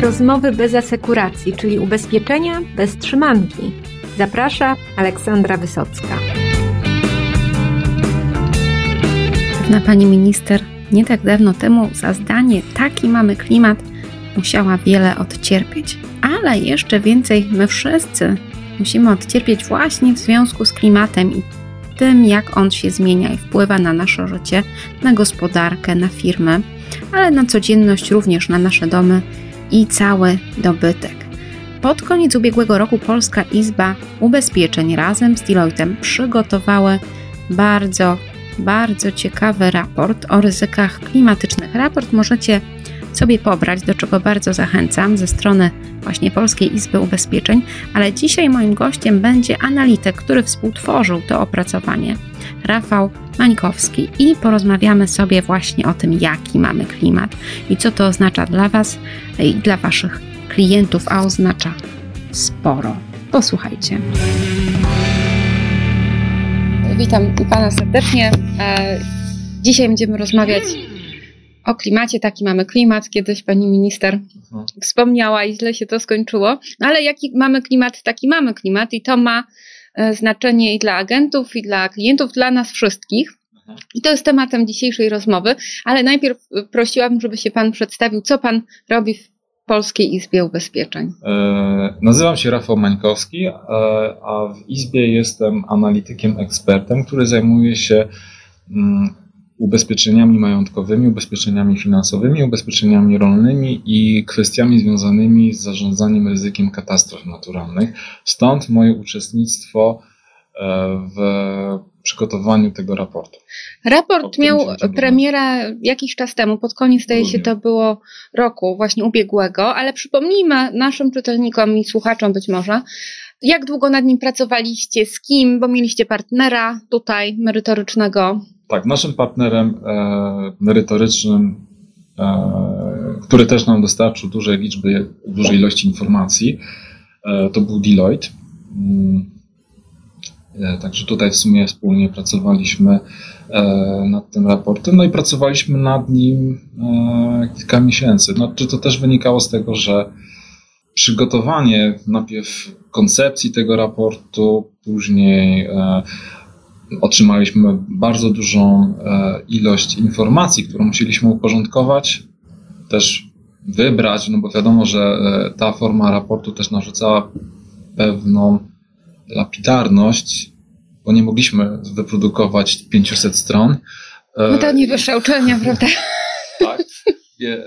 rozmowy bez asekuracji, czyli ubezpieczenia bez trzymanki. Zaprasza Aleksandra Wysocka. Pewna pani minister nie tak dawno temu za zdanie taki mamy klimat musiała wiele odcierpieć. Ale jeszcze więcej my wszyscy musimy odcierpieć właśnie w związku z klimatem i tym, jak on się zmienia i wpływa na nasze życie, na gospodarkę, na firmy, ale na codzienność również na nasze domy i cały dobytek. Pod koniec ubiegłego roku Polska Izba Ubezpieczeń razem z Deloittem przygotowały bardzo, bardzo ciekawy raport o ryzykach klimatycznych. Raport możecie sobie pobrać, do czego bardzo zachęcam ze strony właśnie Polskiej Izby Ubezpieczeń, ale dzisiaj moim gościem będzie analityk, który współtworzył to opracowanie, Rafał Mańkowski i porozmawiamy sobie właśnie o tym, jaki mamy klimat i co to oznacza dla Was i dla Waszych klientów, a oznacza sporo. Posłuchajcie. Witam Pana serdecznie. E, dzisiaj będziemy rozmawiać o klimacie. Taki mamy klimat. Kiedyś Pani Minister mhm. wspomniała i źle się to skończyło. No ale jaki mamy klimat, taki mamy klimat i to ma e, znaczenie i dla agentów, i dla klientów, dla nas wszystkich. Mhm. I to jest tematem dzisiejszej rozmowy, ale najpierw prosiłabym, żeby się Pan przedstawił, co Pan robi w Polskiej Izbie Ubezpieczeń? E, nazywam się Rafał Mańkowski, e, a w Izbie jestem analitykiem, ekspertem, który zajmuje się mm, ubezpieczeniami majątkowymi, ubezpieczeniami finansowymi, ubezpieczeniami rolnymi i kwestiami związanymi z zarządzaniem ryzykiem katastrof naturalnych. Stąd moje uczestnictwo e, w przygotowaniu tego raportu. Raport miał premierę jakiś czas temu, pod koniec zdaje się to było roku właśnie ubiegłego, ale przypomnijmy naszym czytelnikom i słuchaczom być może, jak długo nad nim pracowaliście, z kim, bo mieliście partnera tutaj merytorycznego. Tak, naszym partnerem e, merytorycznym, e, który też nam dostarczył dużej liczby, dużej ilości informacji, e, to był Deloitte. Mm, E, także tutaj w sumie wspólnie pracowaliśmy e, nad tym raportem, no i pracowaliśmy nad nim e, kilka miesięcy. No, czy to też wynikało z tego, że przygotowanie najpierw koncepcji tego raportu, później otrzymaliśmy bardzo dużą ilość informacji, którą musieliśmy uporządkować, też wybrać, no bo wiadomo, że ta forma raportu też narzucała pewną lapidarność, bo nie mogliśmy wyprodukować 500 stron. No to nie wyższe uczelnia, prawda? Tak. Je,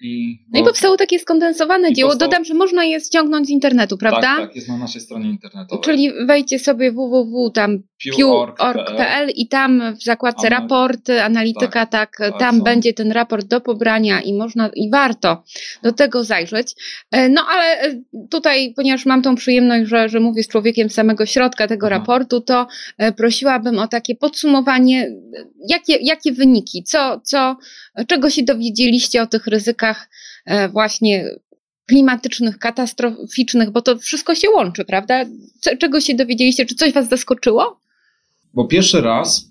i, no, i powstało takie skondensowane dzieło. Powstało... Dodam, że można je ściągnąć z internetu, prawda? Tak, tak, jest na naszej stronie internetowej. Czyli wejdźcie sobie www.org.pl i tam w zakładce raporty, analityka, tak, tak tam będzie ten raport do pobrania i można, i warto do tego zajrzeć. E, no ale e, tutaj, ponieważ mam tą przyjemność, że, że mówię z człowiekiem z samego środka tego mhm. raportu, to e, prosiłabym o takie podsumowanie, jakie, jakie wyniki, co, co, czego się dowiedzieliście o tych ryzykach, właśnie klimatycznych, katastroficznych, bo to wszystko się łączy, prawda? Czego się dowiedzieliście? Czy coś Was zaskoczyło? Bo pierwszy raz,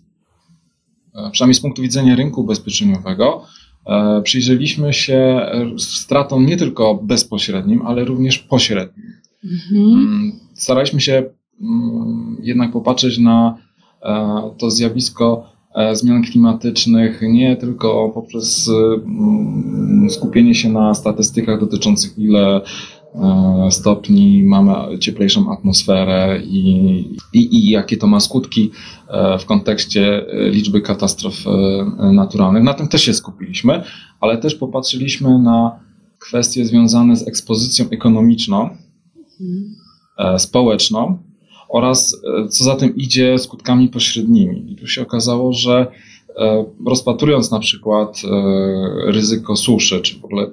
e, przynajmniej z punktu widzenia rynku ubezpieczeniowego, e, przyjrzeliśmy się stratom nie tylko bezpośrednim, ale również pośrednim. Mhm. Mm, staraliśmy się mm, jednak popatrzeć na to zjawisko E, zmian klimatycznych, nie tylko poprzez mm, skupienie się na statystykach dotyczących ile e, stopni mamy cieplejszą atmosferę i, i, i, jakie to ma skutki e, w kontekście liczby katastrof naturalnych. Na tym też się skupiliśmy, ale też popatrzyliśmy na kwestie związane z ekspozycją ekonomiczną, społeczną oraz e, co za tym idzie skutkami pośrednimi. I tu się okazało, że e, rozpatrując na przykład e, ryzyko suszy, czy w ogóle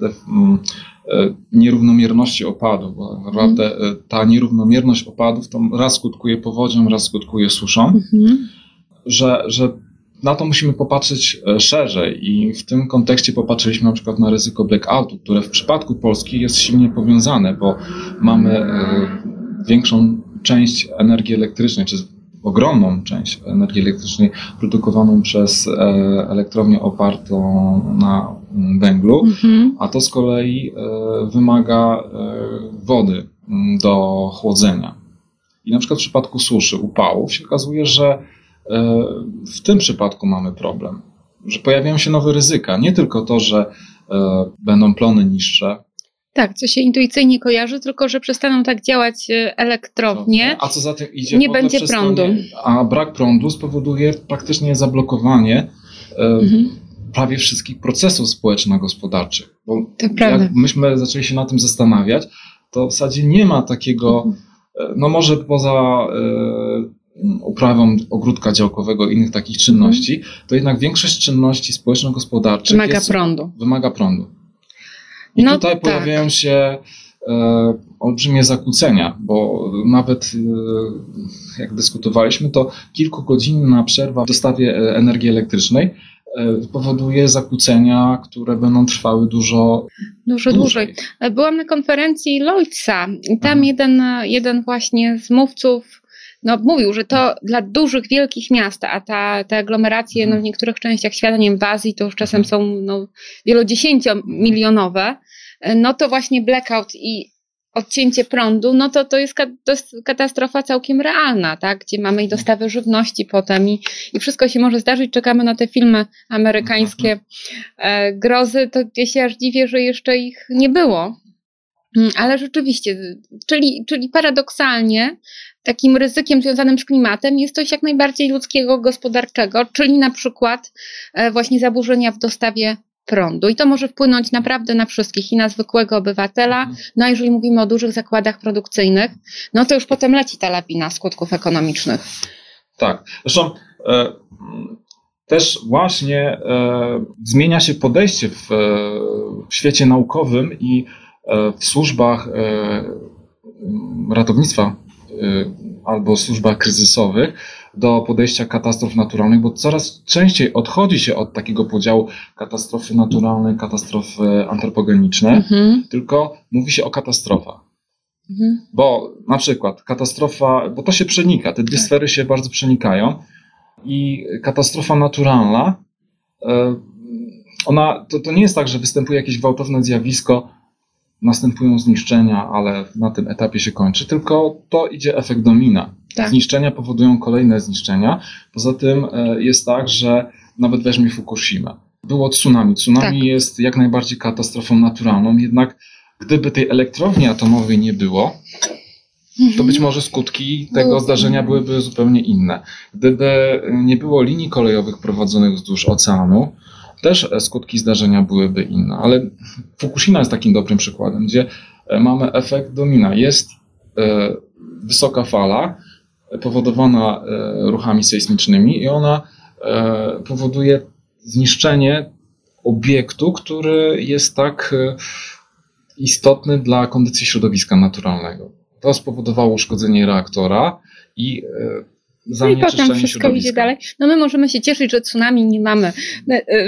nierównomierności opadów, bo naprawdę ta nierównomierność opadów to raz skutkuje powodzią, raz skutkuje suszą, mhm. że, że na to musimy popatrzeć szerzej i w tym kontekście popatrzyliśmy na przykład na ryzyko blackoutu, które w przypadku Polski jest silnie powiązane, bo mamy większą część energii elektrycznej, czy ogromną część energii elektrycznej produkowaną przez e, elektrownię opartą na węglu, mhm. a to z kolei wymaga wody mm, do chłodzenia. I na przykład w przypadku suszy, upałów się okazuje, że w tym przypadku mamy problem, że pojawiają się nowe ryzyka. Nie tylko to, że będą plony niższe, tak, co się intuicyjnie kojarzy, tylko że przestaną tak działać e, elektrownie. A co za tym idzie? Nie będzie prądu. A brak prądu spowoduje praktycznie zablokowanie e, mhm. Prawie wszystkich procesów społeczno-gospodarczych. Bo jak myśmy zaczęli się na tym zastanawiać, to w zasadzie nie ma takiego, mhm. E, no może poza uprawą ogródka działkowego i innych takich czynności, mhm. to jednak większość czynności społeczno-gospodarczych wymaga prądu. Wymaga prądu. I no, tutaj tak. pojawiają się e, olbrzymie zakłócenia, bo nawet jak dyskutowaliśmy, to kilkugodzinna przerwa w dostawie energii elektrycznej powoduje zakłócenia, które będą trwały dużo, dużo dłużej. dłużej. E, byłam na konferencji Lloydsa i tam jeden, jeden właśnie z mówców no, mówił, że to dla dużych, wielkich miast, a ta, te aglomeracje no, w niektórych częściach świata, nie wiem, w Azji to już czasem są no, wielodziesięciomilionowe, no to właśnie blackout i odcięcie prądu, no to to jest, katastrofa całkiem realna, tak? gdzie mamy i dostawę żywności potem i, i wszystko się może zdarzyć. Czekamy na te filmy amerykańskie e, grozy, to ja się aż dziwię, że jeszcze ich nie było. Mm, ale rzeczywiście, czyli, czyli paradoksalnie takim ryzykiem związanym z klimatem jest coś jak najbardziej ludzkiego, gospodarczego, czyli na przykład e, właśnie zaburzenia w dostawie prądu. I to może wpłynąć naprawdę na wszystkich, i na zwykłego obywatela. Mhm. No a jeżeli mówimy o dużych zakładach produkcyjnych, no to już potem leci ta lawina skutków ekonomicznych. Tak. Zresztą e, też właśnie e, zmienia się podejście w, e, w świecie naukowym i e, w służbach e, ratownictwa albo służbach kryzysowych do podejścia katastrof naturalnych, bo coraz częściej odchodzi się od takiego podziału katastrofy naturalne, katastrofy antropogeniczne, mhm. tylko mówi się o katastrofach. Mhm. Bo na przykład katastrofa, bo to się przenika, te dwie tak. sfery się bardzo przenikają i katastrofa naturalna, e, ona, to, to nie jest tak, że występuje jakieś gwałtowne zjawisko, następują zniszczenia, ale na tym etapie się kończy, tylko to idzie efekt domina. Tak. Zniszczenia powodują kolejne zniszczenia. Poza tym e, jest tak, że nawet weźmie Fukushima. Było tsunami. Tsunami tak. jest jak najbardziej katastrofą naturalną, jednak gdyby tej elektrowni atomowej nie było, to mhm. być może skutki tego zdarzenia byłyby zupełnie inne. Gdyby nie było linii kolejowych prowadzonych wzdłuż oceanu, też skutki zdarzenia byłyby inne. Ale Fukushima jest takim dobrym przykładem, gdzie e, mamy efekt domina. Jest e, wysoka fala powodowana e, ruchami sejsmicznymi i ona powoduje zniszczenie obiektu, który jest tak istotny dla kondycji środowiska naturalnego. To spowodowało uszkodzenie reaktora i no i potem wszystko idzie dalej. No my możemy się cieszyć, że tsunami nie mamy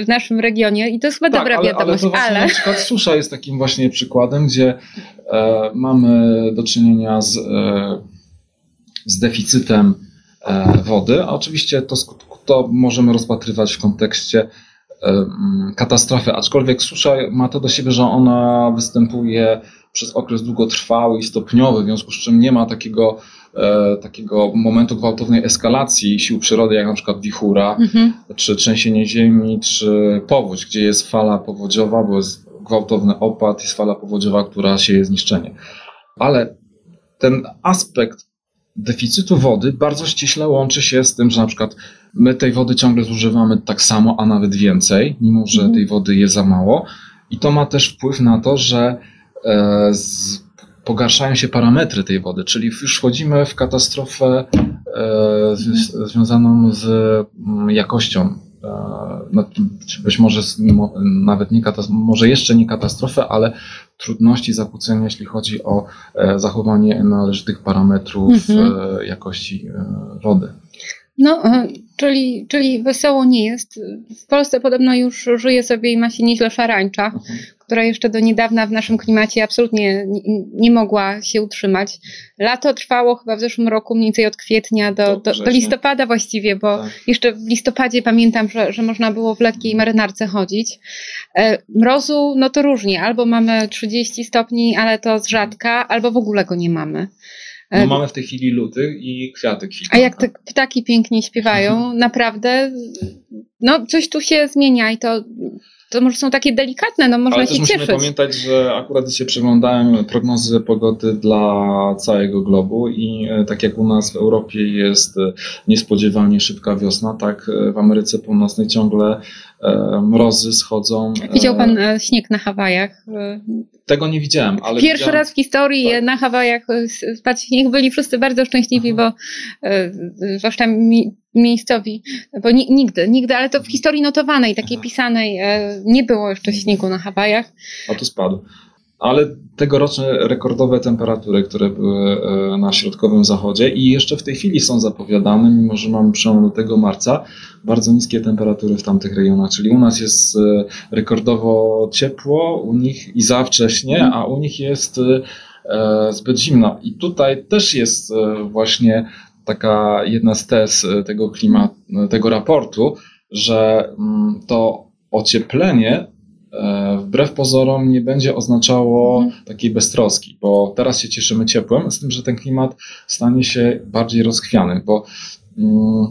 w naszym regionie i to jest chyba tak, dobra ale, wiadomość. Ale, to ale... na przykład susza jest takim właśnie przykładem, gdzie e, mamy do czynienia z, e, z deficytem e, wody, a oczywiście to, to możemy rozpatrywać w kontekście e, katastrofy, aczkolwiek susza ma to do siebie, że ona występuje przez okres długotrwały i stopniowy, w związku z czym nie ma takiego E, takiego momentu gwałtownej eskalacji sił przyrody, jak na przykład wichura, mhm. czy trzęsienie ziemi, czy powódź, gdzie jest fala powodziowa, bo jest gwałtowny opad, jest fala powodziowa, która sieje zniszczenie. Ale ten aspekt deficytu wody bardzo ściśle łączy się z tym, że na przykład my tej wody ciągle zużywamy tak samo, a nawet więcej, mimo że mhm. tej wody jest za mało. I to ma też wpływ na to, że e, pogarszają się parametry tej wody, czyli już wchodzimy w katastrofę e, z, związaną z mm, jakością. E, no, być może nawet nie może jeszcze nie katastrofę, ale trudności, zakłócenia, jeśli chodzi o e, zachowanie należytych parametrów mhm. jakości wody. No, czyli, czyli wesoło nie jest. W Polsce podobno już żyje sobie i ma się nieźle szarańcza, mhm. Która jeszcze do niedawna w naszym klimacie absolutnie nie, mogła się utrzymać. Lato trwało chyba w zeszłym roku mniej więcej od kwietnia do, do, do listopada właściwie, bo tak. jeszcze w listopadzie pamiętam, że, że można było w lekkiej marynarce chodzić. E, mrozu, no to różnie, albo mamy 30 stopni, ale to z rzadka, albo w ogóle go nie mamy. No e, mamy w tej chwili luty i kwiaty kwitną. A jak te ptaki pięknie śpiewają, naprawdę, no coś tu się zmienia i to to może są takie delikatne, no można Ale się też musimy cieszyć. pamiętać, że akurat się przeglądałem prognozy pogody dla całego globu i e, tak jak u nas w Europie jest e, niespodziewanie szybka wiosna, tak w Ameryce Północnej ciągle mrozy schodzą. Widział pan śnieg na Hawajach? Tego nie widziałem, ale. Pierwszy widziałem... raz w historii tak. na Hawajach spadł śnieg, byli wszyscy bardzo szczęśliwi, mhm. bo zwłaszcza mi, miejscowi, bo nigdy, nigdy, ale to w historii notowanej, takiej pisanej, e, nie było jeszcze śniegu na Hawajach. A tu spadł. Ale tegoroczne rekordowe temperatury, które były e, na środkowym zachodzie i jeszcze w tej chwili są zapowiadane, mimo że mamy przełom lutego marca, bardzo niskie temperatury w tamtych rejonach. Czyli u nas jest e, rekordowo ciepło, u nich i za wcześnie, a u nich jest zbyt zimno. I tutaj też jest właśnie taka jedna z tez e, tego klimatu, e, tego raportu, że mm, to ocieplenie e, wbrew pozorom nie będzie oznaczało mhm. takiej beztroski, bo teraz się cieszymy ciepłem, z tym, że ten klimat stanie się bardziej rozchwiany, bo mm,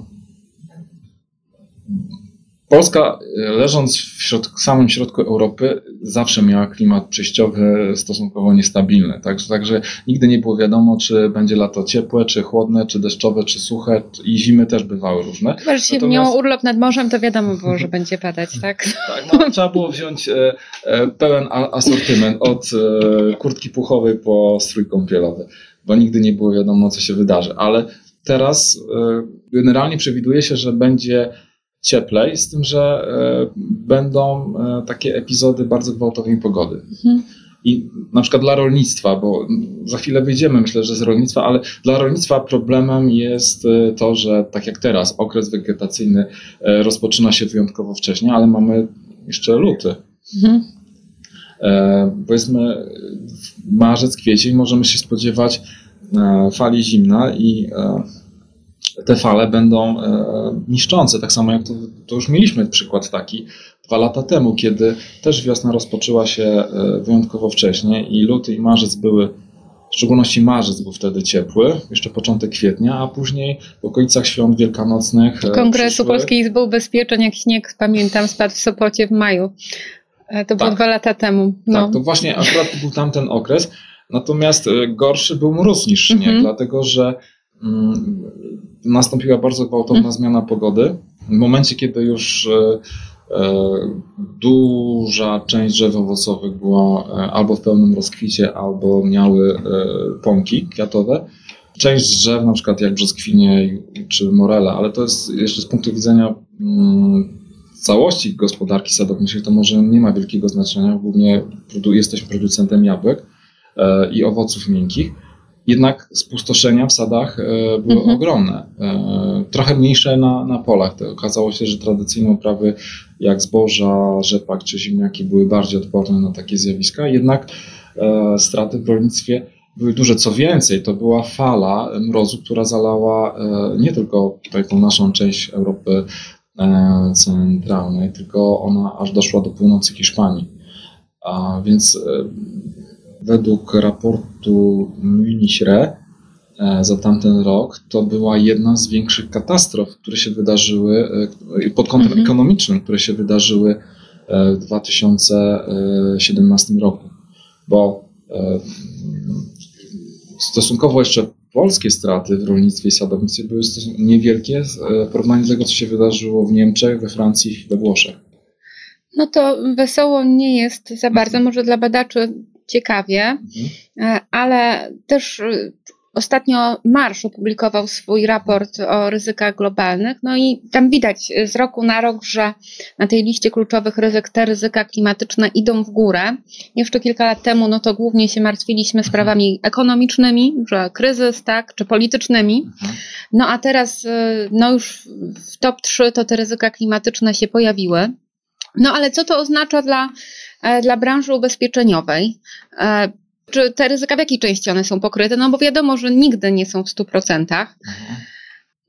Polska, e, leżąc w środ samym środku Europy, zawsze miała klimat przejściowy stosunkowo niestabilny. Także, także nigdy nie było wiadomo, czy będzie lato ciepłe, czy chłodne, czy deszczowe, czy suche. I zimy też bywały różne. Chyba, że się Natomiast... miało urlop nad morzem, to wiadomo było, że będzie padać, tak? tak, no, trzeba było wziąć e, e, pełen asortyment od e, kurtki puchowej po strój kąpielowy, bo nigdy nie było wiadomo, co się wydarzy. Ale teraz e, generalnie przewiduje się, że będzie cieplej, z tym, że e, będą e, takie epizody bardzo gwałtownej pogody. Mhm. I na przykład dla rolnictwa, bo za chwilę wyjdziemy, myślę, że z rolnictwa, ale dla rolnictwa problemem jest e, to, że tak jak teraz, okres wegetacyjny rozpoczyna się wyjątkowo wcześnie, ale mamy jeszcze luty. Mhm. Powiedzmy, marzec, kwiecień możemy się spodziewać fali zimna i te fale będą e, niszczące. Tak samo jak to, to, już mieliśmy przykład taki dwa lata temu, kiedy też wiosna rozpoczęła się e, wyjątkowo wcześnie i luty i marzec były, w szczególności marzec był wtedy ciepły, jeszcze początek kwietnia, a później w okolicach świąt wielkanocnych. E, Kongresu przyszły... Polskiej Izby Ubezpieczeń, jak śnieg, pamiętam, spadł w Sopocie w maju. To było tak. dwa lata temu. No. Tak, to właśnie akurat był tamten okres. Natomiast gorszy był mróz niż śnieg, mm -hmm. dlatego że mm, nastąpiła bardzo gwałtowna mhm. zmiana pogody. W momencie, kiedy już e, e, duża część drzew owocowych była e, albo w pełnym rozkwicie, albo miały pąki kwiatowe. Część drzew, na przykład jak brzoskwinie czy morele, ale to jest jeszcze z punktu widzenia mm, całości gospodarki sadowniczej, to może nie ma wielkiego znaczenia. Głównie jesteśmy producentem jabłek i owoców miękkich jednak spustoszenia w sadach e, były mhm. ogromne. E, trochę mniejsze na, na polach. To okazało się, że tradycyjne uprawy jak zboża, rzepak czy ziemniaki były bardziej odporne na takie zjawiska, jednak e, straty w rolnictwie były duże. Co więcej, to była fala mrozu, która zalała nie tylko tutaj tą naszą część Europy centralnej, tylko ona aż doszła do północy Hiszpanii. A więc według raportu Munich-Re e, za tamten rok to była jedna z większych katastrof, które się wydarzyły e, pod kątem mhm. ekonomicznym, które się wydarzyły e, w 2017 roku. Bo stosunkowo jeszcze polskie straty w rolnictwie i sadownictwie były niewielkie w porównaniu do tego, co się wydarzyło w Niemczech, we Francji i we Włoszech. No to wesoło nie jest za bardzo. Może dla badaczy ciekawie, mhm. E, ale też e, Ostatnio Marsz opublikował swój raport o ryzykach globalnych, no i tam widać z roku na rok, że na tej liście kluczowych ryzyk te ryzyka klimatyczne idą w górę. Jeszcze kilka lat temu, no to głównie się martwiliśmy mhm. sprawami ekonomicznymi, że kryzys, tak, czy politycznymi. Mhm. No a teraz, e, no już w top 3 to te ryzyka klimatyczne się pojawiły. No ale co to oznacza dla, dla branży ubezpieczeniowej? Czy te ryzyka w jakiej części one są pokryte? No bo wiadomo, że nigdy nie są w 100%. Mhm.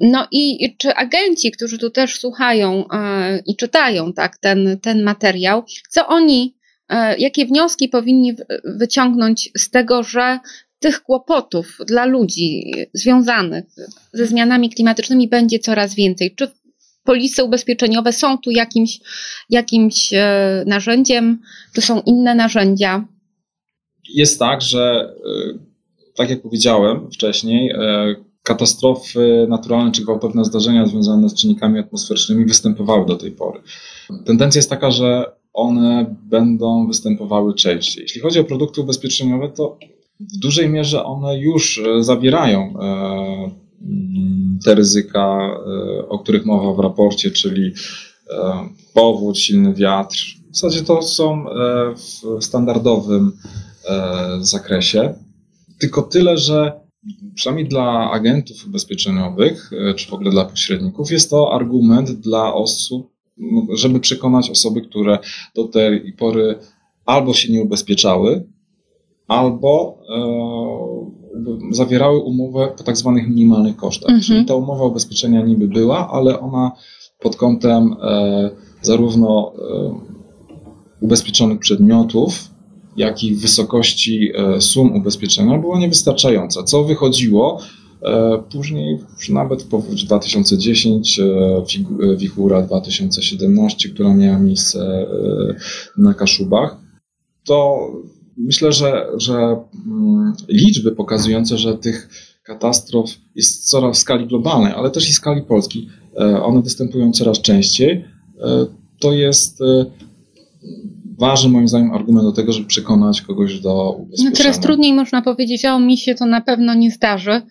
No i czy agenci, którzy tu też słuchają e, i czytają tak, ten, ten materiał, co oni, e, jakie wnioski powinni wyciągnąć z tego, że tych kłopotów dla ludzi związanych ze zmianami klimatycznymi będzie coraz więcej? Czy polisy ubezpieczeniowe są tu jakimś, jakimś e, narzędziem, czy są inne narzędzia? Jest tak, że tak jak powiedziałem wcześniej, katastrofy naturalne czy gwałtowne zdarzenia związane z czynnikami atmosferycznymi występowały do tej pory. Tendencja jest taka, że one będą występowały częściej. Jeśli chodzi o produkty ubezpieczeniowe, to w dużej mierze one już e, zawierają e, te ryzyka, e, o których mowa w raporcie, czyli powódź, silny wiatr. W zasadzie to są w standardowym zakresie. Tylko tyle, że przynajmniej dla agentów ubezpieczeniowych, e, czy w ogóle dla pośredników, jest to argument dla osób, żeby przekonać osoby, które do tej pory albo się nie ubezpieczały, albo e, zawierały umowę po tak zwanych minimalnych kosztach. Mhm. Czyli ta umowa ubezpieczenia niby była, ale ona pod kątem e, zarówno e, ubezpieczonych przedmiotów, jak i wysokości e, sum ubezpieczenia była niewystarczająca, co wychodziło e, Później nawet po 2010, e, wichura 2017, która miała miejsce na Kaszubach, to myślę, że, że mm, liczby pokazujące, że tych katastrof jest coraz w skali globalnej, ale też i w skali Polski, one występują coraz częściej. To jest ważny moim zdaniem argument do tego, żeby przekonać kogoś do ubezpieczenia. No coraz trudniej można powiedzieć, o mi się to na pewno nie zdarzy.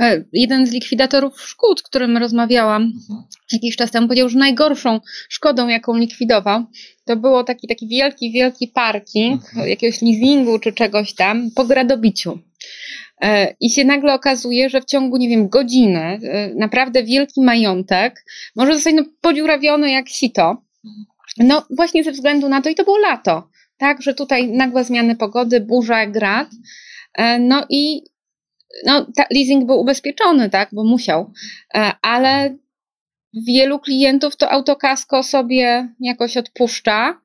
E, jeden z likwidatorów szkód, którym rozmawiałam mhm. jakiś czas temu, powiedział, że najgorszą szkodą, jaką likwidował, to było taki, taki wielki, wielki parking, mhm. jakiegoś leasingu czy czegoś tam po gradobiciu. E, I się nagle okazuje, że w ciągu, nie wiem, godziny e, naprawdę wielki majątek może zostać no, podziurawiony jak sito. Mhm. No właśnie ze względu na to, i to było lato, tak, że tutaj nagłe zmiany pogody, burza, grad, no i no, leasing był ubezpieczony, tak, bo musiał, e, ale wielu klientów to autokasko sobie jakoś odpuszcza,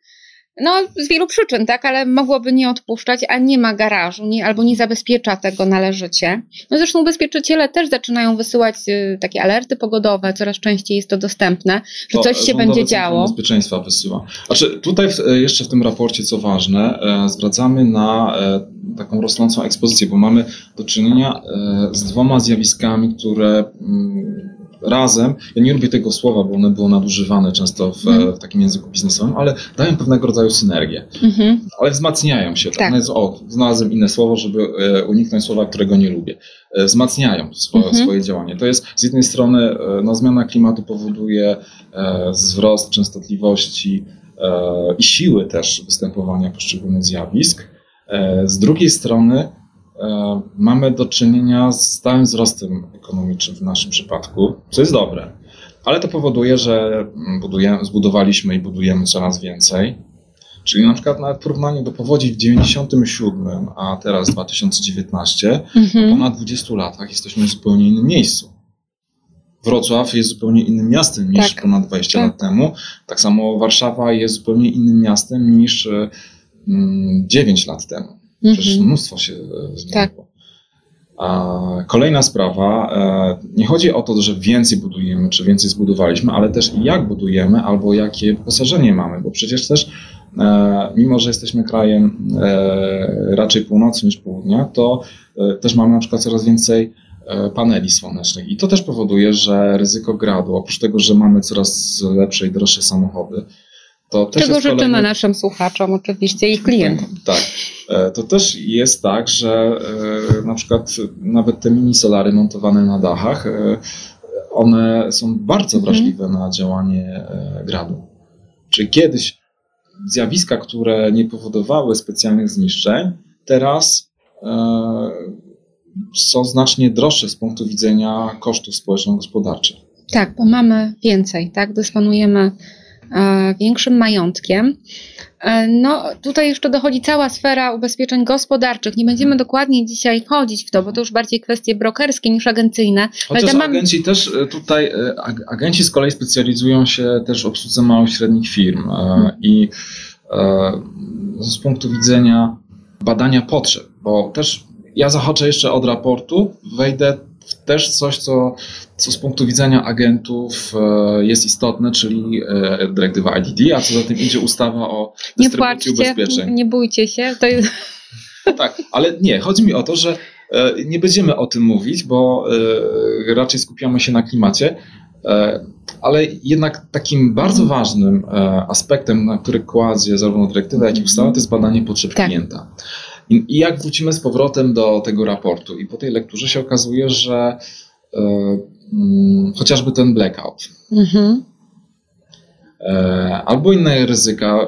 no, z wielu przyczyn, tak, ale mogłoby nie odpuszczać, a nie ma garażu, nie, albo nie zabezpiecza tego należycie. No zresztą ubezpieczyciele też zaczynają wysyłać y, takie alerty pogodowe, coraz częściej jest to dostępne, że to coś się będzie działo. Bezpieczeństwa wysyła. Znaczy, tutaj w, e, jeszcze w tym raporcie, co ważne, e, zwracamy na e, taką rosnącą ekspozycję, bo mamy do czynienia e, z dwoma zjawiskami, które. Mm, razem, ja nie lubię tego słowa, bo one było nadużywane często w, mm. w takim języku biznesowym, ale dają pewnego rodzaju synergię. Mm -hmm. Ale wzmacniają się. Tak? tak. Jest, o, znalazłem inne słowo, żeby e, uniknąć słowa, którego nie lubię. E, wzmacniają swoje, mm -hmm. swoje działanie. To jest z jednej strony e, no, zmiana klimatu powoduje e, wzrost częstotliwości e, i siły też występowania poszczególnych zjawisk. E, z drugiej strony mamy do czynienia z stałym wzrostem ekonomicznym w naszym przypadku, co jest dobre. Ale to powoduje, że budujemy, zbudowaliśmy i budujemy coraz więcej. Czyli na przykład nawet porównanie do powodzi w 97, a teraz 2019, mhm. po ponad 20 latach jesteśmy w zupełnie innym miejscu. Wrocław jest zupełnie innym miastem niż tak. ponad 20 tak. lat temu. Tak samo Warszawa jest zupełnie innym miastem niż 9 e, lat temu. Przecież mhm. mnóstwo się e, zmieniło. Tak. A kolejna sprawa, e, nie chodzi o to, że więcej budujemy, czy więcej zbudowaliśmy, ale też jak budujemy, albo jakie wyposażenie mamy, bo przecież też, e, mimo że jesteśmy krajem raczej północy niż południa, to też mamy na przykład coraz więcej paneli słonecznych i to też powoduje, że ryzyko gradu, oprócz tego, że mamy coraz lepsze i droższe samochody, to też Czego życzymy kolejny... naszym słuchaczom oczywiście i klientom. Tak. E, to też jest tak, że e, na przykład nawet te mini solary montowane na dachach, e, one są bardzo mhm. wrażliwe na działanie gradu. Czyli kiedyś zjawiska, które nie powodowały specjalnych zniszczeń, teraz są znacznie droższe z punktu widzenia kosztów społeczno-gospodarczych. Tak, bo mamy więcej, tak? Dysponujemy większym majątkiem. E, no, tutaj jeszcze dochodzi cała sfera ubezpieczeń gospodarczych. Nie będziemy dokładnie dzisiaj wchodzić w to, bo to już bardziej kwestie brokerskie niż agencyjne. Chociaż mam... agenci też e, tutaj, agenci z kolei specjalizują się też w obsłudze małych i średnich firm hmm. i z punktu widzenia badania potrzeb, bo też ja zahaczę jeszcze od raportu, wejdę też coś, co, co z punktu widzenia agentów e, jest istotne, czyli e, dyrektywa IDD, a co za tym idzie ustawa o dystrybucji nie płaczcie, ubezpieczeń. Nie bójcie się. To jest... tak, ale nie, chodzi mi o to, że e, nie będziemy o tym mówić, bo raczej skupiamy się na klimacie, ale jednak takim bardzo ważnym aspektem, na który kładzie zarówno dyrektywa, jak i ustawa, to jest badanie potrzeb tak. klienta. I, I, jak wrócimy z powrotem do tego raportu, i po tej lekturze się okazuje, że y, y, chociażby ten blackout, mhm. y, albo inne ryzyka,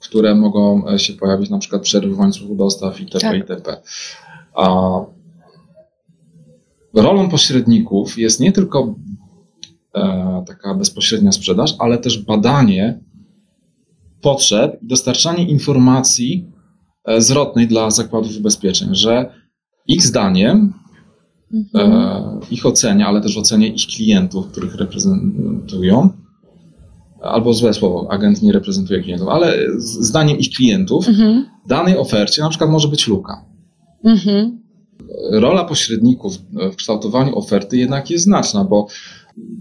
które mogą się pojawić, na przykład przerwy w łańcuchu dostaw itp. Tak. itp. A rolą pośredników jest nie tylko taka bezpośrednia sprzedaż, ale też badanie potrzeb i dostarczanie informacji E, zwrotnej dla zakładów ubezpieczeń, że ich zdaniem, mhm. e, ich ocenia, ale też ocenia ich klientów, których reprezentują, albo złe słowo, agent nie reprezentuje klientów, ale zdaniem ich klientów, mhm. w danej ofercie na przykład może być luka. Mhm. Rola pośredników w kształtowaniu oferty jednak jest znaczna, bo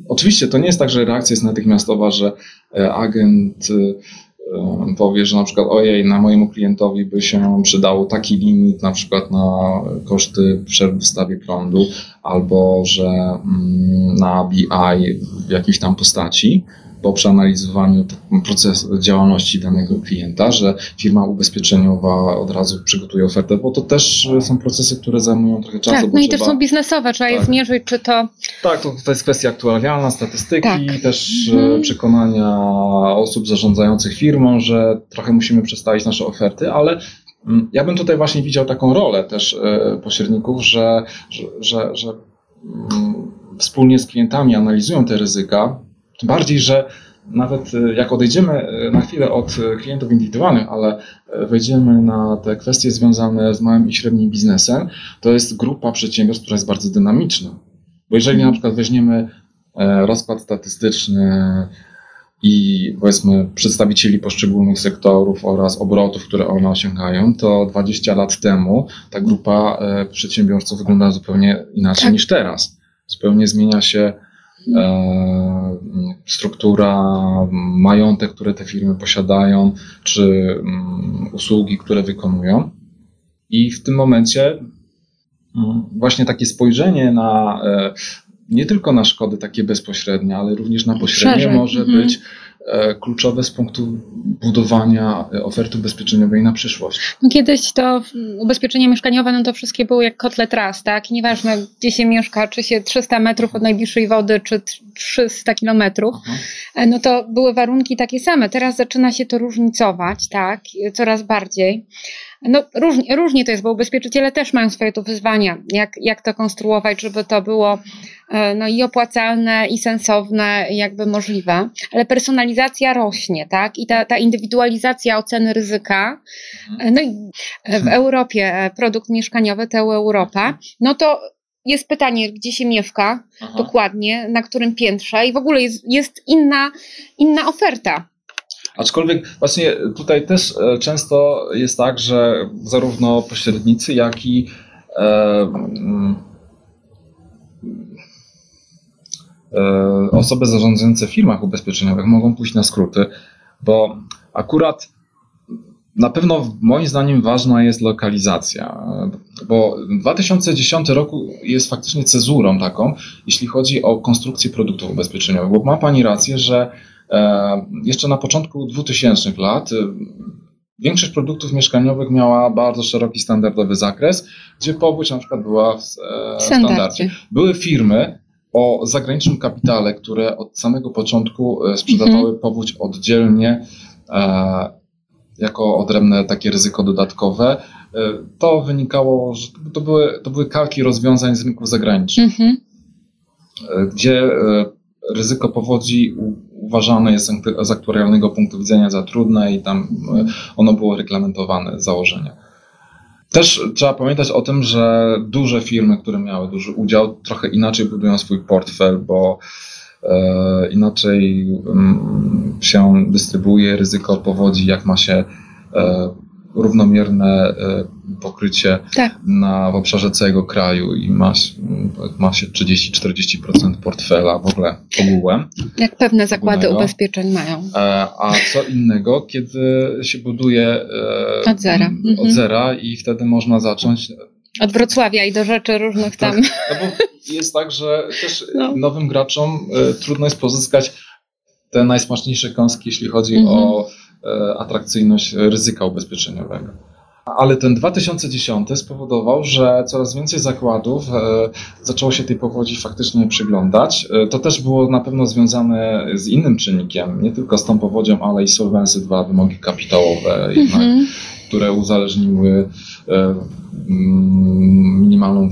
oczywiście to nie jest tak, że reakcja jest natychmiastowa, że e, agent powie, że na przykład ojej, na mojemu klientowi by się przydał taki limit na przykład na koszty przerw w dostawie prądu albo że mm, na BI w jakiejś tam postaci, po przeanalizowaniu procesu działalności danego klienta, że firma ubezpieczeniowa od razu przygotuje ofertę, bo to też są procesy, które zajmują trochę czasu. Tak, no i też są biznesowe, trzeba tak. je zmierzyć, czy to... Tak, to, to jest kwestia aktualna, statystyki, tak. też mhm. przekonania osób zarządzających firmą, że trochę musimy przedstawić nasze oferty, ale mm, ja bym tutaj właśnie widział taką rolę też e, pośredników, że, że, że, że mm, wspólnie z klientami analizują te ryzyka, tym bardziej, że nawet e, jak odejdziemy e, na chwilę od e, klientów indywidualnych, ale wejdziemy na te kwestie związane z małym i średnim biznesem, to jest grupa przedsiębiorstw, która jest bardzo dynamiczna. Bo jeżeli na przykład weźmiemy rozkład statystyczny i powiedzmy przedstawicieli poszczególnych sektorów oraz obrotów, które one osiągają, to 20 lat temu ta grupa przedsiębiorców wygląda zupełnie inaczej tak. niż teraz. Zupełnie zmienia się E, struktura, majątek, które te firmy posiadają, czy mm, usługi, które wykonują. I w tym momencie mm, właśnie takie spojrzenie na e, nie tylko na szkody takie bezpośrednie, ale również na pośrednie Szerzej. może mhm. być kluczowe z punktu budowania oferty ubezpieczeniowej na przyszłość. No kiedyś to ubezpieczenie mieszkaniowe, no to wszystkie były jak kotlet raz, tak? Nieważne gdzie się mieszka, czy się 300 metrów od najbliższej wody, czy 300 kilometrów, e, no to były warunki takie same. Teraz zaczyna się to różnicować, tak? Coraz bardziej. No różnie, różnie to jest, bo ubezpieczyciele też mają swoje tu wyzwania, jak, jak to konstruować, żeby to było e, no i opłacalne, i sensowne, jakby możliwe, ale personalizacja rośnie, tak? I ta, ta indywidualizacja oceny ryzyka, e, no i w. Europie e, produkt mieszkaniowy, to Europa, no to jest pytanie, gdzie się mieszka Aha. dokładnie, na którym piętrze i w ogóle jest, jest inna, inna oferta. Aczkolwiek właśnie tutaj też e, często jest tak, że zarówno pośrednicy, jak i e, mm, e, osoby zarządzające w firmach ubezpieczeniowych mogą pójść na skróty, bo akurat na pewno moim zdaniem ważna jest lokalizacja, bo 2010 roku jest faktycznie cezurą taką, jeśli chodzi o konstrukcję produktów ubezpieczeniowych, bo ma Pani rację, że E, jeszcze na początku 2000 lat e, większość produktów mieszkaniowych miała bardzo szeroki standardowy zakres, gdzie powódź na przykład była w e, standardzie. Były firmy o zagranicznym kapitale, które od samego początku sprzedawały mhm. powódź oddzielnie jako odrębne takie ryzyko dodatkowe. To wynikało, że to były, to były kalki rozwiązań z rynków zagranicznych, mhm. gdzie ryzyko powodzi uważane jest z aktuarialnego punktu widzenia za trudne i tam e, ono było reglamentowane z założenia. Też trzeba pamiętać o tym, że duże firmy, które miały duży udział, trochę inaczej budują swój portfel, bo e, inaczej um, się dystrybuuje ryzyko powodzi, jak ma się e, równomierne e, pokrycie tak. na, w obszarze całego kraju i ma, ma się 30-40% portfela w ogóle ogółem. Jak pewne zakłady ogólnego. ubezpieczeń mają. E, a co innego, kiedy się buduje e, od zera. Od mhm. zera i wtedy można zacząć od Wrocławia i do rzeczy różnych tam. Tak, no bo jest tak, że też no. nowym graczom trudno jest pozyskać te najsmaczniejsze kąski, jeśli chodzi mhm. o E, atrakcyjność ryzyka ubezpieczeniowego. Ale ten 2010 spowodował, że coraz więcej zakładów e, zaczęło się tej powodzi faktycznie przyglądać. E, to też było na pewno związane z innym czynnikiem, nie tylko z tą powodzią, ale i Solvency 2, wymogi kapitałowe, jednak, mm -hmm. które uzależniły minimalną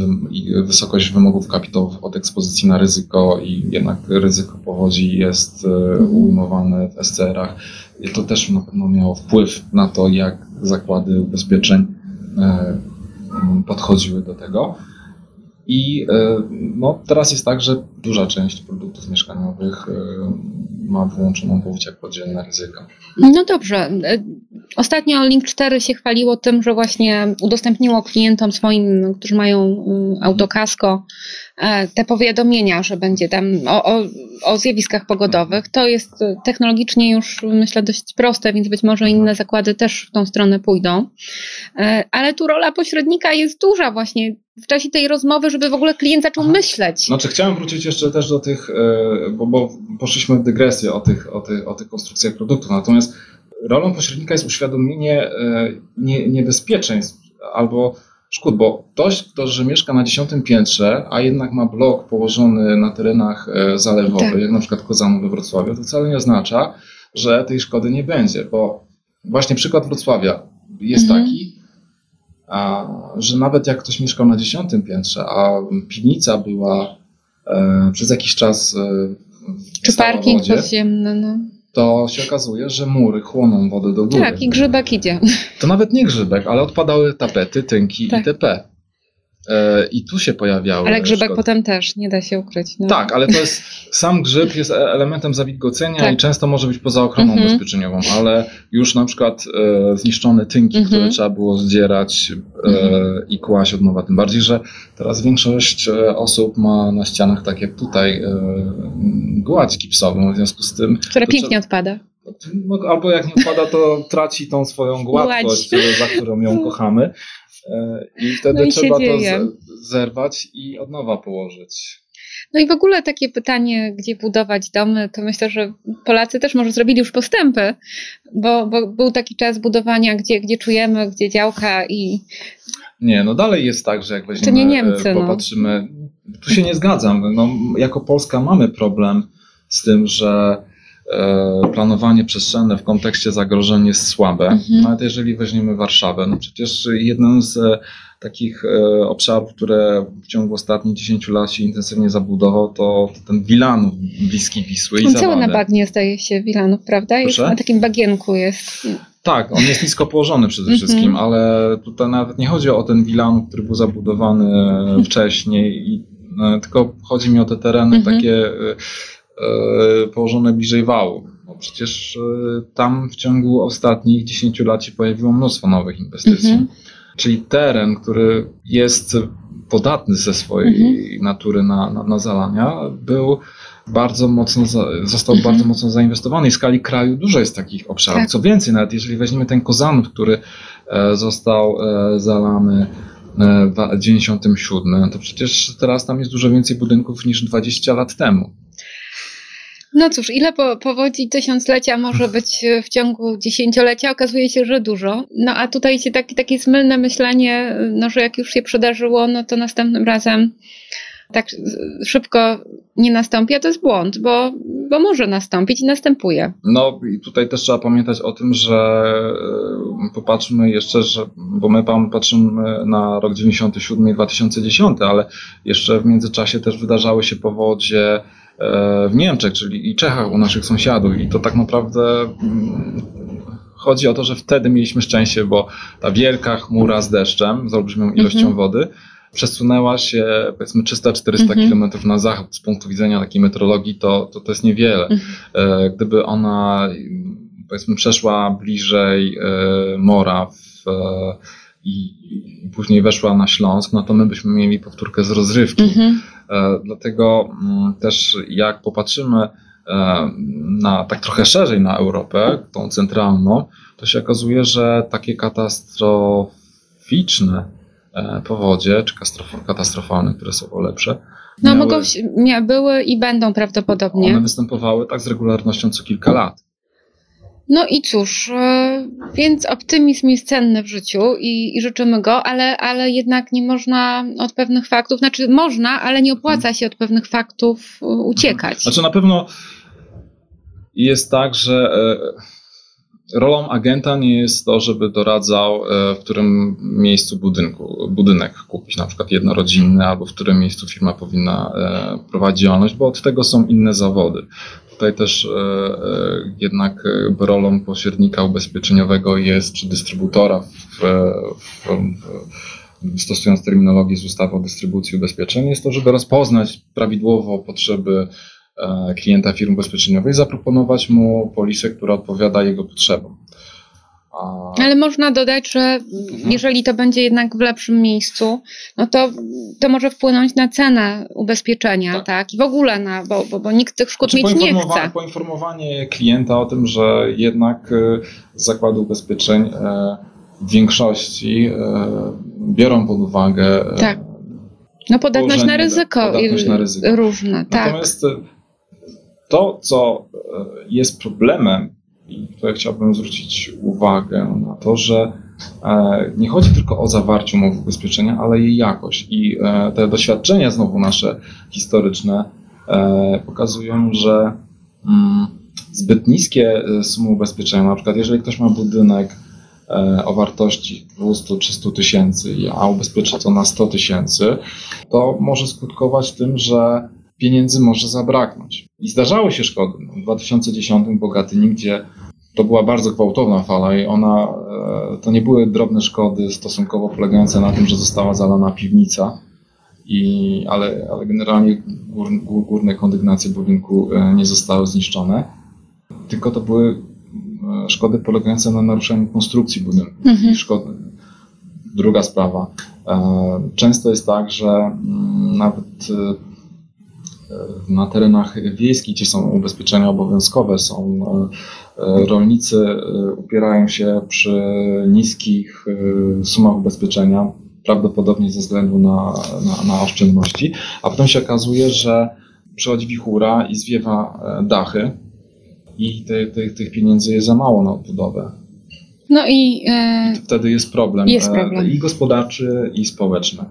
wysokość wymogów kapitałowych od ekspozycji na ryzyko i jednak ryzyko powodzi jest mhm. ujmowane w SCR-ach. I to też na pewno miało wpływ na to, jak zakłady ubezpieczeń e, podchodziły do tego. I e, no, teraz jest tak, że duża część produktów mieszkaniowych e, ma wyłączoną powódź jak podzielne ryzyko. No dobrze. Ostatnio Link 4 się chwaliło tym, że właśnie udostępniło klientom swoim, którzy mają autokasko, E, te powiadomienia, że będzie tam o, o, o, zjawiskach pogodowych. To jest technologicznie już myślę dość proste, więc być może inne zakłady też w tą stronę pójdą. E, ale tu rola pośrednika jest duża właśnie w czasie tej rozmowy, żeby w ogóle klient zaczął Aha. myśleć. Znaczy chciałem wrócić jeszcze też do tych, e, bo, bo poszliśmy w dygresję o tych, o, tych, o tych konstrukcjach produktów, natomiast rolą pośrednika jest uświadomienie niebezpieczeństw albo szkód, bo ktoś, kto że mieszka na dziesiątym piętrze, a jednak ma blok położony na terenach e, zalewowych, tak. jak na przykład Kozanu we Wrocławiu, to wcale nie oznacza, że tej szkody nie będzie, bo właśnie przykład Wrocławia jest mhm. taki, a, że nawet jak ktoś mieszkał na dziesiątym piętrze, a piwnica była e, przez jakiś czas e, czy parking podziemny, no to się okazuje, że mury chłoną wodę do góry. Tak, i grzybek idzie. To nawet nie grzybek, ale odpadały tapety, tynki tak. itp. E, I tu się pojawiały. Ale grzybek szkody. potem też, nie da się ukryć. No. Tak, ale to jest, sam grzyb jest e, elementem zawilgocenia tak. i często może być poza ochroną mhm. ubezpieczeniową, ale już na przykład e, zniszczone tynki, mhm. które trzeba było zdzierać e, mhm. i kłaść od nowa. Tym bardziej, że teraz większość e, osób ma na ścianach, tak jak tutaj, e, gładź gipsową, w związku z tym... Która pięknie trzeba... odpada. No, albo jak nie odpada, to traci tą swoją gładkość, za którą ją kochamy. E, I wtedy no i trzeba to zerwać i od nowa położyć. No i w ogóle takie pytanie, gdzie budować domy, to myślę, że Polacy też może zrobili już postępy, bo, bo był taki czas budowania, gdzie, gdzie czujemy, gdzie działka i... Nie, no dalej jest tak, że jak weźmiemy, nie Niemcy, no. popatrzymy, no. tu się nie zgadzam, no, jako Polska mamy problem z tym, że E, planowanie przestrzenne w kontekście zagrożeń jest słabe. Mhm. Nawet jeżeli weźmiemy Warszawę, no przecież jednym z e, takich e, obszarów, które w ciągu ostatnich 10 lat się intensywnie zabudował, to ten Wilanów bliski Wisły On i cały na bagnie staje się Wilanów, prawda? Jest na takim bagienku jest. Tak, on jest nisko położony przede mhm. wszystkim, ale tutaj nawet nie chodzi o ten Wilanów, który był zabudowany wcześniej, tylko chodzi mi o te tereny mhm. takie E, położone bliżej wału. No przecież e, tam w ciągu ostatnich 10 lat się pojawiło mnóstwo nowych inwestycji. Mhm. Czyli teren, który jest podatny ze swojej mhm. natury na, na, na, zalania, był bardzo mocno, został mhm. bardzo mocno zainwestowany. w skali kraju dużo jest takich obszarów. Tak. Co więcej, nawet jeżeli weźmiemy ten Kozanów, który e, został zalany w 97, to przecież teraz tam jest dużo więcej budynków niż 20 lat temu. No cóż, ile po, powodzi tysiąclecia może być w ciągu dziesięciolecia? Okazuje się, że dużo. No a tutaj się taki, takie zmylne myślenie, no, że jak już się przydarzyło, no to następnym razem tak szybko nie nastąpi, a to jest błąd, bo, bo może nastąpić i następuje. No i tutaj też trzeba pamiętać o tym, że e, popatrzmy jeszcze, że, bo my patrzymy na rok 97 i 2010, ale jeszcze w międzyczasie też wydarzały się powodzie e, w Niemczech, czyli i Czechach u naszych sąsiadów i to tak naprawdę mm, chodzi o to, że wtedy mieliśmy szczęście, bo ta wielka chmura z deszczem, z olbrzymią ilością mhm. wody, przesunęła się powiedzmy 300-400 mhm. kilometrów na zachód z punktu widzenia takiej meteorologii, to, to, to jest niewiele. Mhm. E, gdyby ona powiedzmy przeszła bliżej e, mora w, e, i, później weszła na Śląsk, no to my byśmy mieli powtórkę z rozrywki. Mhm. Dlatego mm, też jak popatrzymy na tak trochę szerzej na Europę, tą centralną, to się okazuje, że takie katastroficzne E, powodzie, czy katastrofalne, które są lepsze. No miały, mogą, były i będą prawdopodobnie. One występowały tak z regularnością co kilka lat. No i cóż, e, więc optymizm jest cenny w życiu i, i, życzymy go, ale, ale jednak nie można od pewnych faktów, znaczy można, ale nie opłaca się od pewnych faktów e, uciekać. Znaczy na pewno jest tak, że rolą agenta nie jest to, żeby doradzał, e, w którym miejscu budynku, budynek kupić, na przykład jednorodzinny, albo w którym miejscu firma powinna e, prowadzić działalność, bo od tego są inne zawody. Tutaj też e, jednak rolą pośrednika ubezpieczeniowego jest, czy dystrybutora, w, w, w, stosując terminologię z ustawy o dystrybucji ubezpieczeń, jest to, żeby rozpoznać prawidłowo potrzeby E, klienta firmy ubezpieczeniowej, zaproponować mu polisę, która odpowiada jego potrzebom. Ale można dodać, że mhm. jeżeli to będzie jednak w lepszym miejscu, no to, to może wpłynąć na cenę ubezpieczenia, tak? tak? I w ogóle na, bo, bo, bo nikt tych szkód znaczy, mieć nie chce. Poinformowanie klienta o tym, że jednak e, zakłady ubezpieczeń e, w większości biorą pod uwagę tak. No podatność na ryzyko, podatność na ryzyko. różne, tak. Natomiast to, co e, jest problemem, i tutaj chciałbym zwrócić uwagę na to, że e, nie chodzi tylko o zawarcie umowy ubezpieczenia, ale jej jakość. I e, te doświadczenia, znowu nasze historyczne, pokazują, że mm, zbyt niskie sumy ubezpieczenia, na przykład jeżeli ktoś ma budynek o wartości 200-300 tysięcy, a ubezpieczy to na 100 tysięcy, to może skutkować tym, że pieniędzy może zabraknąć. I zdarzały się szkody. W 2010 Bogaty nigdzie to była bardzo gwałtowna fala i ona, e, to nie były drobne szkody stosunkowo polegające na tym, że została zalana piwnica, i, ale, ale generalnie gór, górne kondygnacje budynku e, nie zostały zniszczone, tylko to były e, szkody polegające na naruszeniu konstrukcji budynku. Mhm. Szkody. Druga sprawa. Często jest tak, że mm, nawet na terenach wiejskich, gdzie są ubezpieczenia obowiązkowe, są e, rolnicy e, upierają się przy niskich e, sumach ubezpieczenia, prawdopodobnie ze względu na, na, na oszczędności, a potem się okazuje, że przychodzi wichura i zwiewa dachy i te, tych pieniędzy jest za mało na odbudowę. No i e... wtedy jest problem, jest problem i gospodarczy, i społeczny.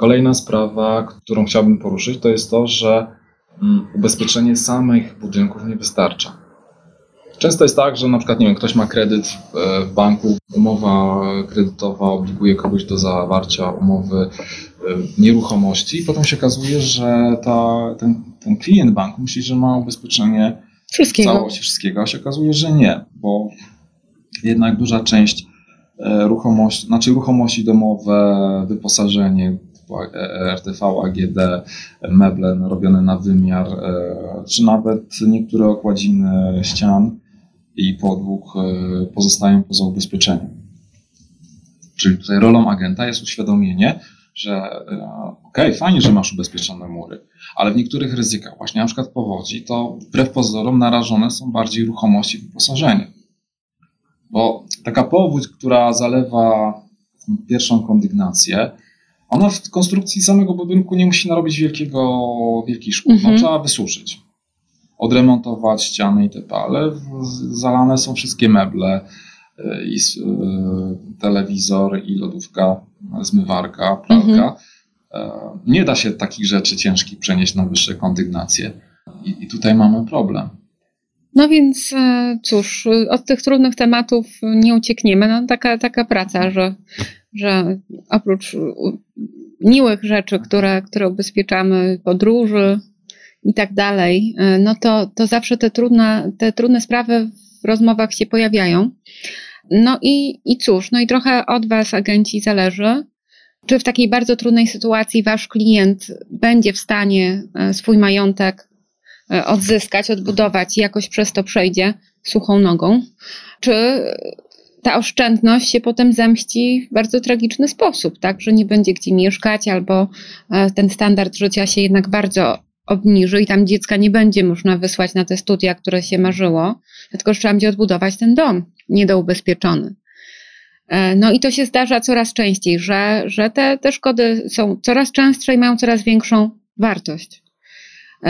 Kolejna sprawa, którą chciałbym poruszyć, to jest to, że mm, ubezpieczenie samych budynków nie wystarcza. Często jest tak, że na przykład nie wiem, ktoś ma kredyt e, w banku, umowa kredytowa obliguje kogoś do zawarcia umowy e, nieruchomości i potem się okazuje, że ta, ten, ten klient banku myśli, że ma ubezpieczenie wszystkiego. całości wszystkiego, a się okazuje, że nie, bo jednak duża część e, ruchomości, znaczy ruchomości domowe, wyposażenie, RTV, AGD, meble robione na wymiar, e, czy nawet niektóre okładziny ścian i podłóg e, pozostają poza ubezpieczeniem. Czyli tutaj rolą agenta jest uświadomienie, że e, okej, okay, fajnie, że masz ubezpieczone mury, ale w niektórych ryzykach, właśnie na przykład powodzi, to wbrew pozorom narażone są bardziej ruchomości i wyposażenie. Bo taka powódź, która zalewa pierwszą kondygnację, ona w konstrukcji samego budynku nie musi narobić wielkiego, wielkich szkód. Mhm. No, trzeba wysuszyć, odremontować ściany itp., ale zalane są wszystkie meble, y, i y, telewizor, i lodówka, zmywarka, pralka. Mhm. E, nie da się takich rzeczy ciężkich przenieść na wyższe kondygnacje. I, I tutaj mamy problem. No więc e, cóż, od tych trudnych tematów nie uciekniemy. No, taka, taka praca, że, że oprócz miłych rzeczy, które, które ubezpieczamy, podróży i tak dalej, e, no to, to zawsze te trudne, te trudne sprawy w rozmowach się pojawiają. No i, i cóż, no i trochę od Was, agenci, zależy, czy w takiej bardzo trudnej sytuacji Wasz klient będzie w stanie e, swój majątek odzyskać, odbudować i jakoś przez to przejdzie suchą nogą, czy ta oszczędność się potem zemści w bardzo tragiczny sposób, tak, że nie będzie gdzie mieszkać, albo ten standard życia się jednak bardzo obniży i tam dziecka nie będzie można wysłać na te studia, które się marzyło, tylko że trzeba będzie odbudować ten dom niedoubezpieczony. E, no i to się zdarza coraz częściej, że, że te, te szkody są coraz częstsze i mają coraz większą wartość, e,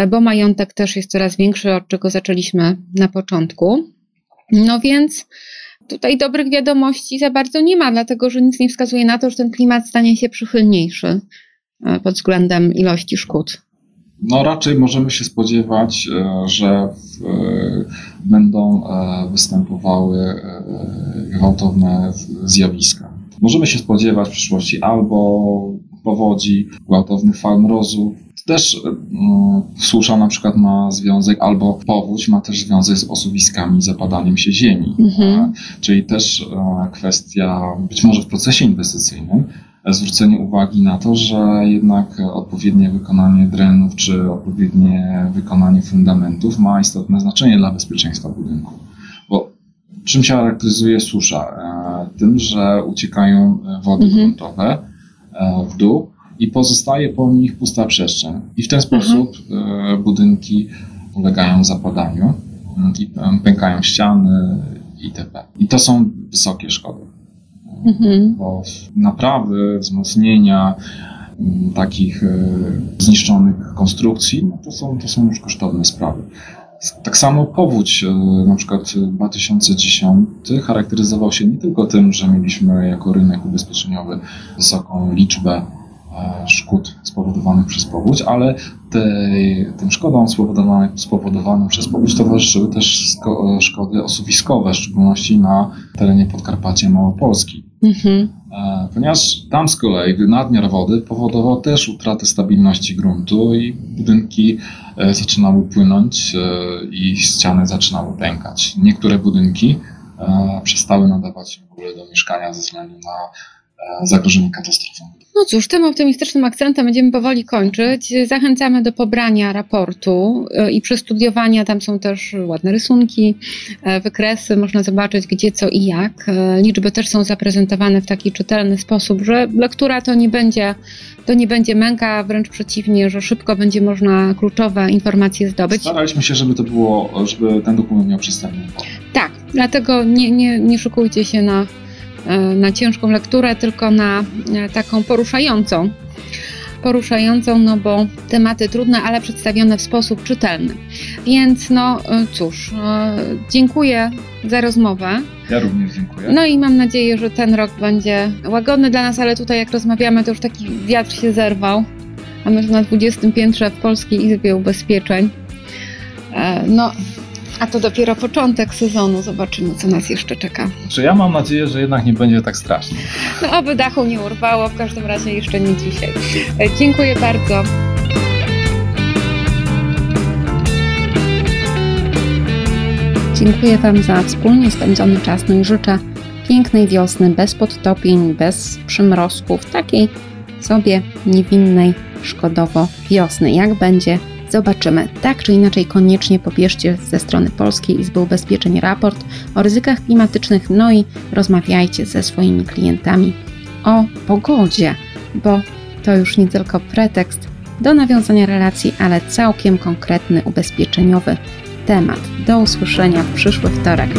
bo majątek też jest coraz większy, od czego zaczęliśmy na początku. No więc tutaj dobrych wiadomości za bardzo nie ma, dlatego że nic nie wskazuje na to, że ten klimat stanie się przychylniejszy e, pod względem ilości szkód. No raczej możemy się spodziewać, e, że e, będą e, występowały gwałtowne zjawiska. Możemy się spodziewać w przyszłości albo powodzi, gwałtownych fal mrozu. Też no, susza na przykład ma związek, albo powódź ma też związek z osuwiskami, zapadaniem się ziemi. Mhm. Czyli też kwestia, być może w procesie inwestycyjnym, zwrócenie uwagi na to, że jednak odpowiednie wykonanie drenów czy odpowiednie wykonanie fundamentów ma istotne znaczenie dla bezpieczeństwa budynku. Bo czym się charakteryzuje susza? E, tym, że uciekają wody mhm. gruntowe e, w dół i pozostaje po nich pusta przestrzeń. I w ten sposób mhm. budynki ulegają zapadaniu i pękają ściany itp. I to są wysokie szkody mhm. bo naprawy, wzmocnienia mm, takich e, zniszczonych konstrukcji, no to, są, to są już kosztowne sprawy. Tak samo powódź, e, na przykład 2010 charakteryzował się nie tylko tym, że mieliśmy jako rynek ubezpieczeniowy wysoką liczbę e, szkód spowodowanych przez powódź, ale tej, tym szkodom spowodowanym, spowodowanym przez powódź towarzyszyły też szkody osuwiskowe, w szczególności na terenie Podkarpacia Małopolski. Mhm. E, ponieważ tam z kolei nadmiar wody powodował też utratę stabilności gruntu i budynki e, zaczynały płynąć e, i ściany zaczynały pękać. Niektóre budynki przestały nadawać w ogóle do mieszkania ze względu na zagrożenie katastrofą. No cóż, tym optymistycznym akcentem będziemy powoli kończyć. Zachęcamy do pobrania raportu e, i przestudiowania. Tam są też ładne rysunki, e, wykresy, można zobaczyć gdzie, co i jak. E, liczby też są zaprezentowane w taki czytelny sposób, że lektura to nie będzie, to nie będzie męka, wręcz przeciwnie, że szybko będzie można kluczowe informacje zdobyć. Staraliśmy się, żeby to było, żeby ten dokument miał przystępny Tak, dlatego nie, nie, nie szukujcie się na E, na ciężką lekturę, tylko na e, taką poruszającą. Poruszającą, no bo tematy trudne, ale przedstawione w sposób czytelny. Więc no e, cóż, dziękuję za rozmowę. Ja również dziękuję. No i mam nadzieję, że ten rok będzie łagodny dla nas, ale tutaj jak rozmawiamy, to już taki wiatr się zerwał. A my na 20 piętrze w Polskiej Izbie Ubezpieczeń. No, a to dopiero początek sezonu. Zobaczymy, co nas jeszcze czeka. Czy ja mam nadzieję, że jednak nie będzie tak strasznie. No, oby dachu nie urwało, w każdym razie jeszcze nie dzisiaj. E, dziękuję bardzo. Dziękuję Wam za wspólnie spędzony czas, no i życzę pięknej wiosny, bez podtopień, bez przymrozków, takiej sobie niewinnej, szkodowo wiosny. Jak będzie, Zobaczymy. Tak czy inaczej, koniecznie pobierzcie ze strony Polskiej Izby Ubezpieczeń raport o ryzykach klimatycznych, no i rozmawiajcie ze swoimi klientami o pogodzie, bo to już nie tylko pretekst do nawiązania relacji, ale całkiem konkretny ubezpieczeniowy temat. Do usłyszenia w przyszły wtorek.